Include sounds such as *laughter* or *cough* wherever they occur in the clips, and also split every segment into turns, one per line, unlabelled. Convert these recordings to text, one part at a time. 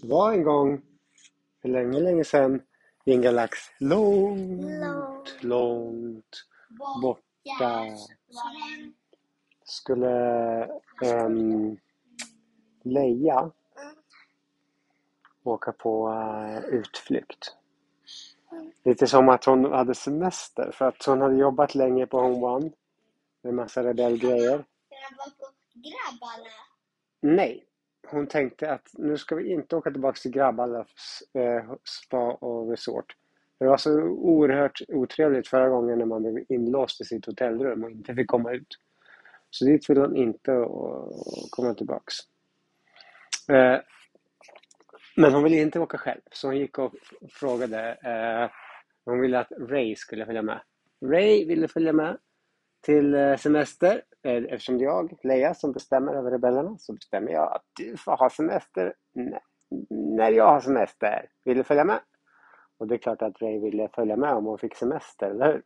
Det var en gång, för länge, länge sedan, i en galax långt,
Långt.
långt borta skulle um, Leia åka på eh, utflykt. Lite som att hon hade semester för att hon hade jobbat länge på Home One med massa rebellgrejer.
Grabbarna.
Nej, hon tänkte att nu ska vi inte åka tillbaka till grabbarnas eh, spa och resort. Det var så oerhört otrevligt förra gången när man blev inlåst i sitt hotellrum och inte fick komma ut. Så dit vill hon inte och komma tillbaks. Eh, men hon ville inte åka själv, så hon gick och frågade. Eh, hon ville att Ray skulle följa med. Ray ville följa med till eh, semester. Eh, Eftersom det är jag, Leia, som bestämmer över rebellerna så bestämmer jag att du får ha semester när jag har semester. Vill du följa med? Och det är klart att Ray ville följa med om hon fick semester, eller hur?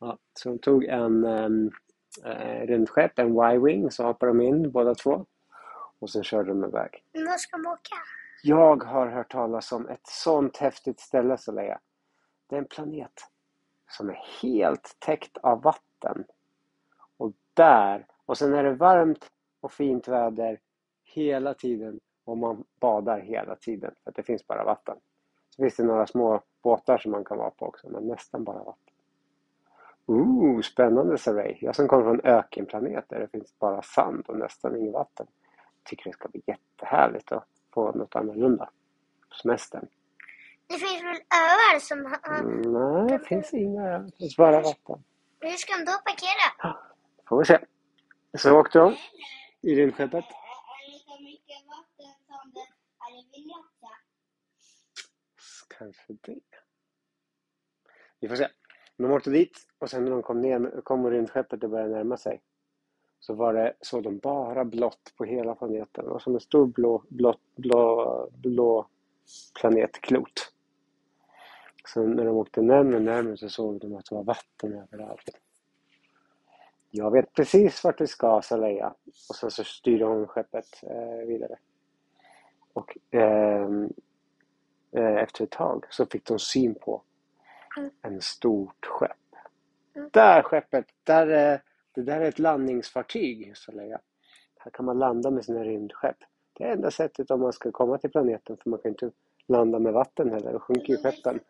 Ja, så hon tog en um, eh, rymdskepp, en Y-Wing, så hoppade de in båda två. Och sen körde de iväg.
Var ska de åka?
Jag har hört talas om ett sånt häftigt ställe, så Leia. Det är en planet som är helt täckt av vatten. Och där, och sen är det varmt och fint väder hela tiden och man badar hela tiden för att det finns bara vatten. Så finns det några små båtar som man kan vara på också, men nästan bara vatten. Ooh, spännande Saray! Jag som kommer från ökenplanet där det finns bara sand och nästan inget vatten. Tycker det ska bli jättehärligt att få något annorlunda på semestern.
Det finns väl öar som har...
Mm, nej, det finns inga. Det finns bara vatten.
Hur ska de då parkera?
Får vi se. Så åkte de i rymdskeppet. Kanske det. Vi får se. De åkte dit och sen när de kom ner, kom rymdskeppet och började närma sig så var det, såg de bara blått på hela planeten. Det var som en stor blå, blå, blå, blå planetklot. Så när de åkte närmare och närmare så såg de att det var vatten överallt. Jag vet precis vart vi ska, sa Leia. Och sen så styrde hon skeppet eh, vidare. Och ehm, eh, efter ett tag så fick de syn på en stort skepp. Där skeppet, där, eh, det där är ett landningsfartyg, sa Leia. Här kan man landa med sina rymdskepp. Det är enda sättet om man ska komma till planeten för man kan inte landa med vatten heller, då sjunker ju skeppen.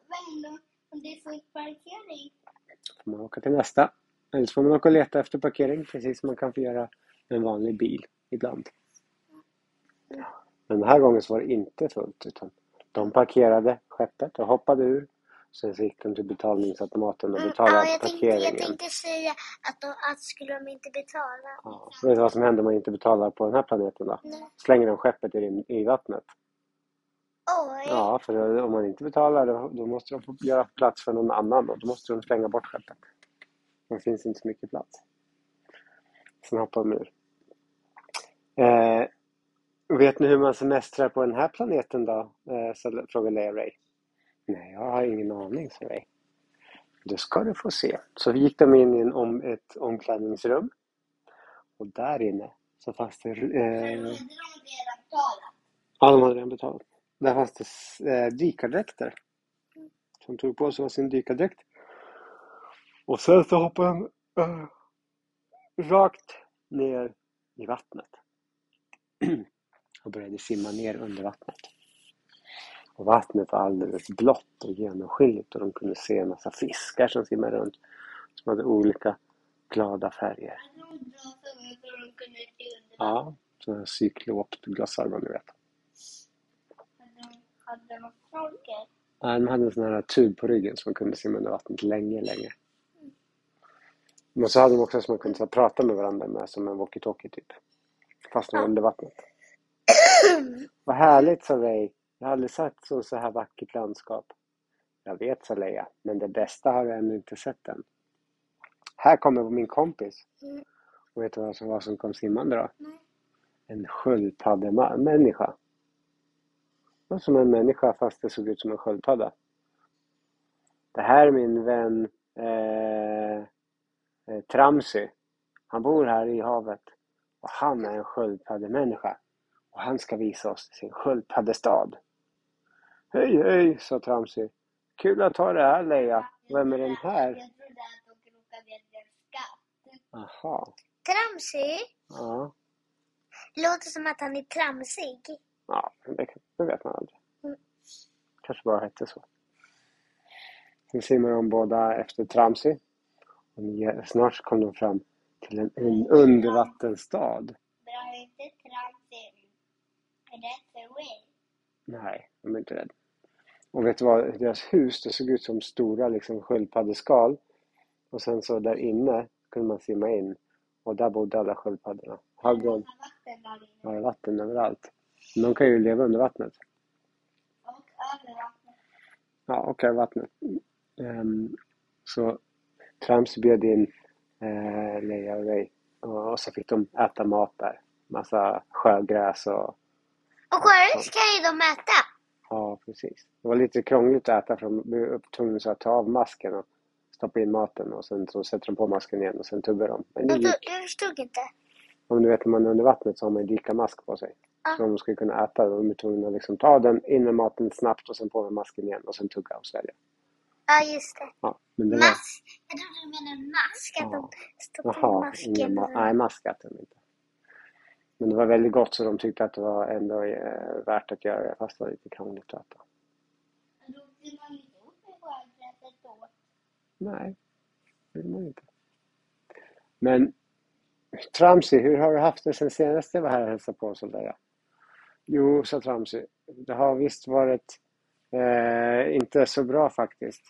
Om det parkering?
får man åka till nästa. Eller så får man åka och leta efter parkering precis som man kan få göra med en vanlig bil ibland. Men den här gången så var det inte fullt utan de parkerade skeppet och hoppade ur. Sen så gick de till betalningsautomaten och
Mm,
betalade
ja, jag tänkte, jag
parkeringen.
tänkte säga att, de, att skulle de inte betala?
Ja, vet du vad som händer om man inte betalar på den här planeten då?
Nej.
Slänger de skeppet i, i vattnet.
Oj!
Ja, för om man inte betalar då, då måste de få göra plats för någon annan och då måste de slänga bort skeppet. Det finns inte så mycket plats. Sen hoppar de ur. Eh, vet ni hur man semestrar på den här planeten då? Eh, så frågade Leia Ray. Nej, jag har ingen aning, sa Ray. Det ska du få se. Så gick de in i en om, ett omklädningsrum. Och där inne så fanns det... Eh, Ja, de hade redan betalat. Där fanns det eh, dykardräkter. Som tog på sig sin dykardräkt. Och sen så hoppade han eh, rakt ner i vattnet. *clears throat* och började simma ner under vattnet. Och vattnet var alldeles blått och genomskinligt och de kunde se en massa fiskar som simmade runt. Som hade olika glada färger. Ja, sådana här cyklopglasögon du vet.
Hade de snorkel?
Ja, de hade en sån här tub på ryggen som man kunde simma under vattnet länge, länge. Men så hade de också som man kunde så här, prata med varandra med, som en walkie-talkie typ. Fast var under vattnet. *clears throat* Vad härligt, sa Ray. Jag har aldrig sett så, så här vackert landskap. Jag vet, sa Leia, men det bästa har jag ännu inte sett än. Här kommer min kompis.
Mm.
Och vet du vad som var som kom simmande då?
Nej.
En sköldpaddemänniska. Var som en människa fast det såg ut som en sköldpadda. Det här är min vän eh, eh, Tramsy. Han bor här i havet. Och han är en sköldpaddemänniska. och han ska visa oss sin sköldpaddestad. Hej hej, sa Tramsi. Kul att ha det här Leia. Vem är den här? Aha.
Tramsig?
Ja,
Låter som att han är tramsig.
Ja det, det vet man aldrig.
Mm.
Kanske bara hette så. Sen simmar de båda efter Tramsi. Och snart kom de fram till en, en undervattensstad.
Drar inte tramsen rätt för Will?
Nej, de är inte rädda. Och vet du vad? Deras hus, det såg ut som stora liksom, sköldpaddeskal. Och sen så där inne kunde man simma in. Och där bodde alla sköldpaddorna. Hade de var vatten överallt. De kan ju leva under vattnet.
Och över vattnet.
Ja, och över vattnet. Ehm, så Trams bjöd in eh, Leia och Ray. Och, och så fick de äta mat där. Massa sjögräs och
Och sjöris kan ju de äta.
Ja, precis. Det var lite krångligt att äta för de blev tvungna att ta av masken och stoppa in maten och sen så sätter de på masken igen och sen tuggar de. Men det gick.
jag förstod inte.
Om du vet när man är under vattnet så har man en dykamask på sig.
Ja.
Så de ska kunna äta. De är tvungna att liksom ta den in med maten snabbt och sen på med masken igen och sen tugga och svälja.
Ja, just det.
Ja, men det var...
Mask. Jag trodde du menade mask. Att
Ja.
de stoppar in
Jaha,
masken.
ma- nej mask äter de inte. Men det var väldigt gott så de tyckte att det var ändå eh, värt att göra det fast det var lite krångligt att äta. Nej, det vill man inte. Men Tramsi, hur har du haft det sen senast jag var här och hälsade på oss och Leia? Jo, sa Tramsi, det har visst varit eh, inte så bra faktiskt.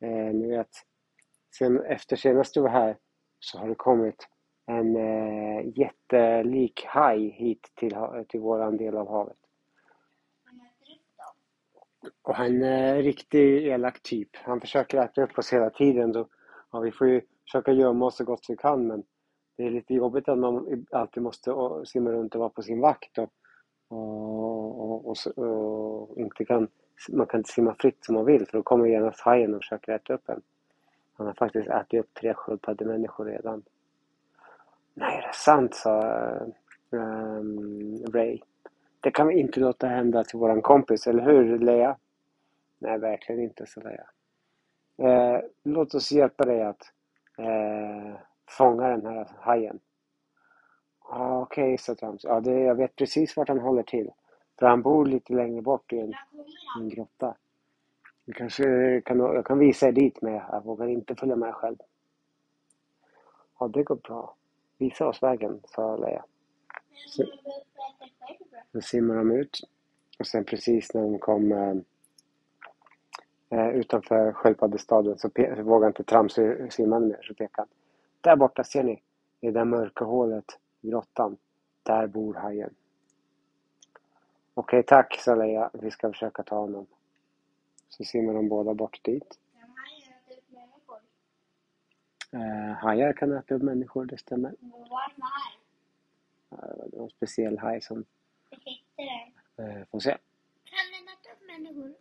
Eh, ni vet, sen, efter senast du var här så har det kommit en eh, jättelik haj hit till, till våran del av havet. Och han är en riktig elak typ. Han försöker äta upp oss hela tiden. Så, ja, vi får ju försöka gömma oss så gott vi kan men det är lite jobbigt att man alltid måste simma runt och vara på sin vakt och, och, och, och, inte kan, man kan inte simma fritt som man vill för då kommer genast hajen och försöker äta upp en. Han har faktiskt ätit upp tre sköldpaddemänniskor redan. Nej, det är sant, sa um, Ray. Det kan vi inte låta hända till våran kompis, eller hur Lea? Nej, verkligen inte, sa Lea. Eh, låt oss hjälpa dig att eh, fånga den här hajen. Okej, sa Trams. Ja, det, jag vet precis vart han håller till. För han bor lite längre bort i en, en grotta. Jag, kanske kan, jag kan visa er dit med. Jag vågar inte följa med själv. Ja, det går bra. Visa oss vägen, sa Leia.
Så,
så simmar de ut. Och sen precis när de kom eh, eh utanför sköldpaddestaden så så vågade inte Trams simma mer. Så pekade han. Där borta ser ni, i det där mörka hålet grottan. Där bor hajen. Okej, tack, sa Leia. Vi ska försöka ta honom. Så simmar de båda bort dit.
Upp människor.
Eh, hajar kan äta upp människor, det stämmer.
Vad var det
var en speciell haj som
Vad hette den?
eh, får se.
Kan den äta upp människor?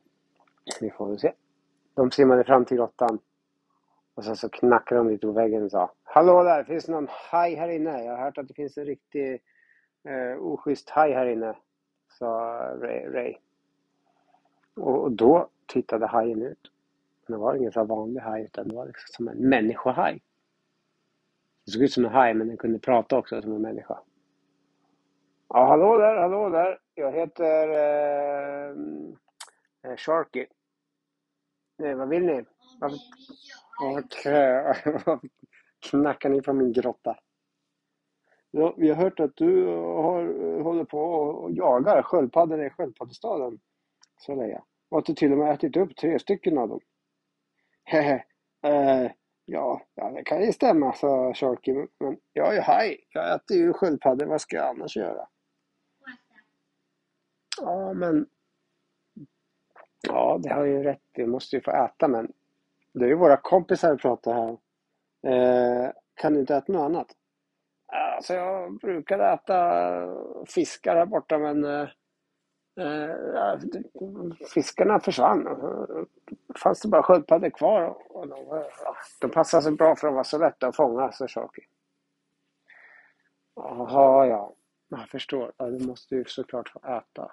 Vi får väl se. De simmade fram till grottan. Och sen så knackade de lite på väggen och sa Hallå där, finns det någon haj här inne? Jag har hört att det finns en riktig eh, oschysst haj här inne. Sa Ray. Ray. Och, och då tittade hajen ut. Men det var ingen så vanlig haj utan det var liksom som en människohaj. Det såg ut som en haj men den kunde prata också som en människa. Ja, hallå där, hallå där. Jag heter eh, eh Sharky. Nej, vad vill ni? Varför- varför *laughs* knackar ni på min grotta? Ja, vi har hört att du har, håller på och jagar sköldpaddor i sköldpaddestaden, sa Leia. Och att du till och med ätit upp tre stycken av dem. *laughs* Hehe, eh, ja, ja, det kan ju stämma, sa Sharky. Men- jag är ju haj. Jag äter ju sköldpaddor. Vad ska jag annars göra? Ja, men... Ja, det har ju rätt. Du måste ju få äta, men... Det är ju våra kompisar vi pratar här. Eh, kan du inte äta något annat? Alltså, jag brukade äta fiskar här borta, men... Eh, eh fiskarna försvann. Det fanns det bara sköldpaddor kvar. Och de, de passade så bra för de var så lätta att fånga, så Sharky. Jaha, ja. Jag förstår. Ja, du måste ju såklart få äta.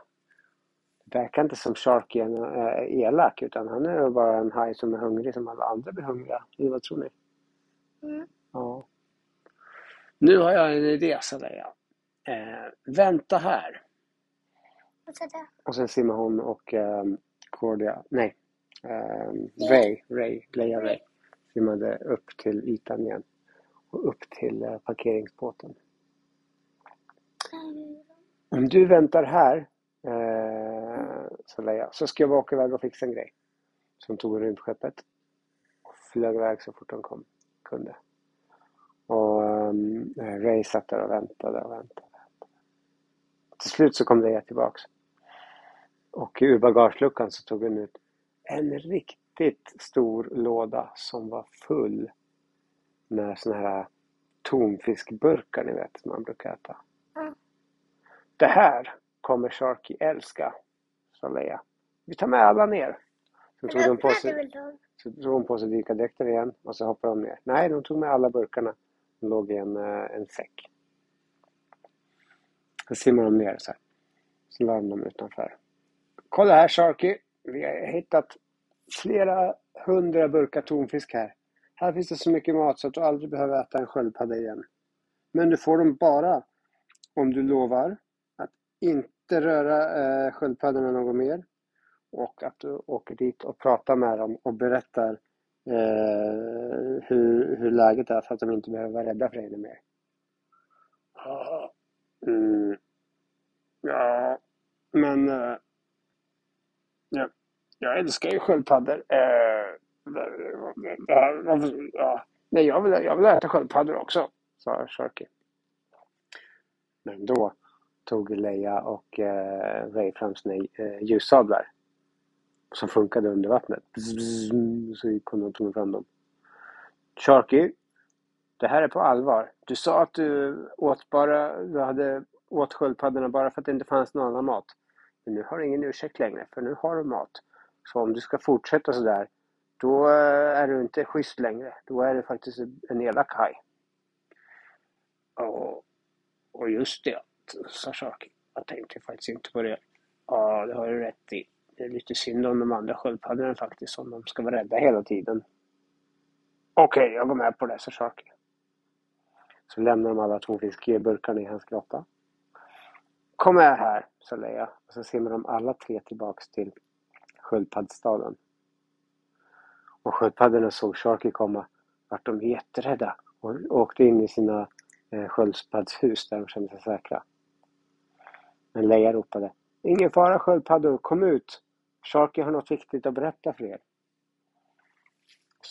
Verkar inte som Sharky är äh, elak utan han är bara en haj som är hungrig som alla andra blir hungriga. Vad tror ni?
Mm.
Ja. Nu har jag en idé, sa Leia. Eh, vänta här. Och sen simmar hon och um, Cordia, nej, um, Ray, Ray, Leia Ray, simmade upp till ytan igen. Och upp till uh, parkeringsbåten.
Mm.
Om du väntar här, eh, sa Leia, så ska jag bara åka iväg och fixa en grej. Så hon tog rymdskeppet och flög iväg så fort hon kom, kunde. Och um, Ray satt där och väntade och väntade. Till slut så kom Leia tillbaks. Och ur bagageluckan så tog hon ut en riktigt stor låda som var full med såna här tonfiskburkar ni vet som man brukar äta.
Mm.
Det här kommer Sharky älska, sa Leia. Vi tar med alla ner. Så tog de på sig, så tog hon på sig dykardräkten igen och så hoppade de ner. Nej, de tog med alla burkarna. De låg i en, eh, en säck. Så simmade de ner så här. Så la de dem utanför. Kolla här Sharky. Vi har hittat flera hundra burkar tonfisk här. Här finns det så mycket mat så att du aldrig behöver äta en sköldpadda igen. Men du får dem bara om du lovar att inte röra eh, sköldpaddorna något mer. Och att du åker dit och pratar med dem och berättar eh, hur, hur läget är så att de inte behöver vara rädda för dig mer. Ja, Mm. Ja, men eh, ja, jag älskar ju sköldpaddor. Eh, ja, nej, jag vill, jag vill äta sköldpaddor också, sa Sharky. Men då tog Leia och eh, Ray fram sina eh, ljussablar som funkade under vattnet. Bzz, bzz, Så gick hon och tog fram dem. Sharky, det här är på allvar. Du sa att du åt bara, du hade åt sköldpaddorna bara för att det inte fanns någon annan mat. Men nu har du ingen ursäkt längre, för nu har du mat. Så om du ska fortsätta sådär, då eh, är du inte schysst längre. Då är du faktiskt en elak haj. Och, och just det, sa Sharky. Jag tänkte faktiskt inte på det. Ja, det har du rätt i. Det är lite synd om de andra sköldpaddorna faktiskt, om de ska vara rädda hela tiden. Okej, jag går med på det, sa Sharky. Så lämnar de alla två fiskeburkarna i hans grotta. Kom med här, sa Leia. Och så simmar de alla tre tillbaks till sköldpaddstaden. Och sköldpaddorna såg Sharky komma. Vart de jätterädda och åkte in i sina eh, sköldpaddshus där de kände sig säkra. Men Leia ropade. Ingen fara sköldpaddor, kom ut! Sharky har något viktigt att berätta för er.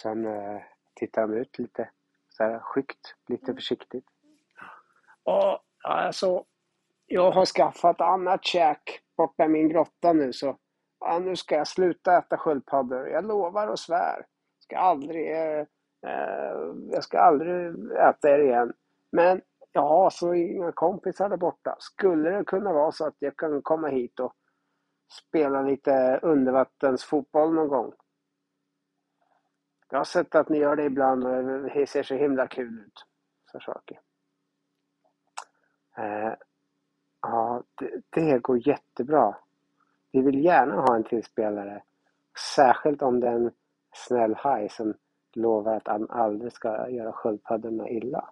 Sen eh, tittar de ut lite så här skyggt, lite försiktigt. Och alltså, jag har skaffat annat käk borta i min grotta nu så ja, nu ska jag sluta äta sköldpaddor. Jag lovar och svär. Ska aldrig, eh, eh, jag ska aldrig äta er igen. Men Ja, så inga kompisar där borta. Skulle det kunna vara så att jag kan komma hit och spela lite undervattensfotboll någon gång? Jag har sett att ni gör det ibland och det ser så himla kul ut, sa saker. Eh, ja, det, det går jättebra. Vi vill gärna ha en till spelare. Särskilt om det är en snäll haj som lovar att han aldrig ska göra sköldpaddorna illa.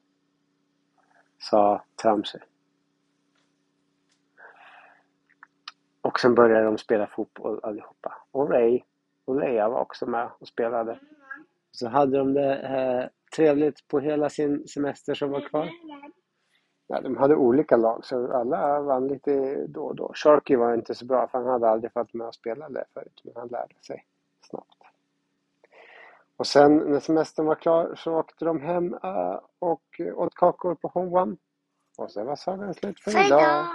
Sa Tramsey. Och sen började de spela fotboll allihopa. Och Ray och Leia var också med och spelade. Så hade de det eh, trevligt på hela sin semester som var kvar. Ja, de hade olika lag så alla vann lite då och då. Sharky var inte så bra för han hade aldrig varit med och spelat det förut. Men han lärde sig snabbt. Och sen när semestern var klar så åkte de hem eh, och åt kakor på One. Och sen var sagan slut för idag.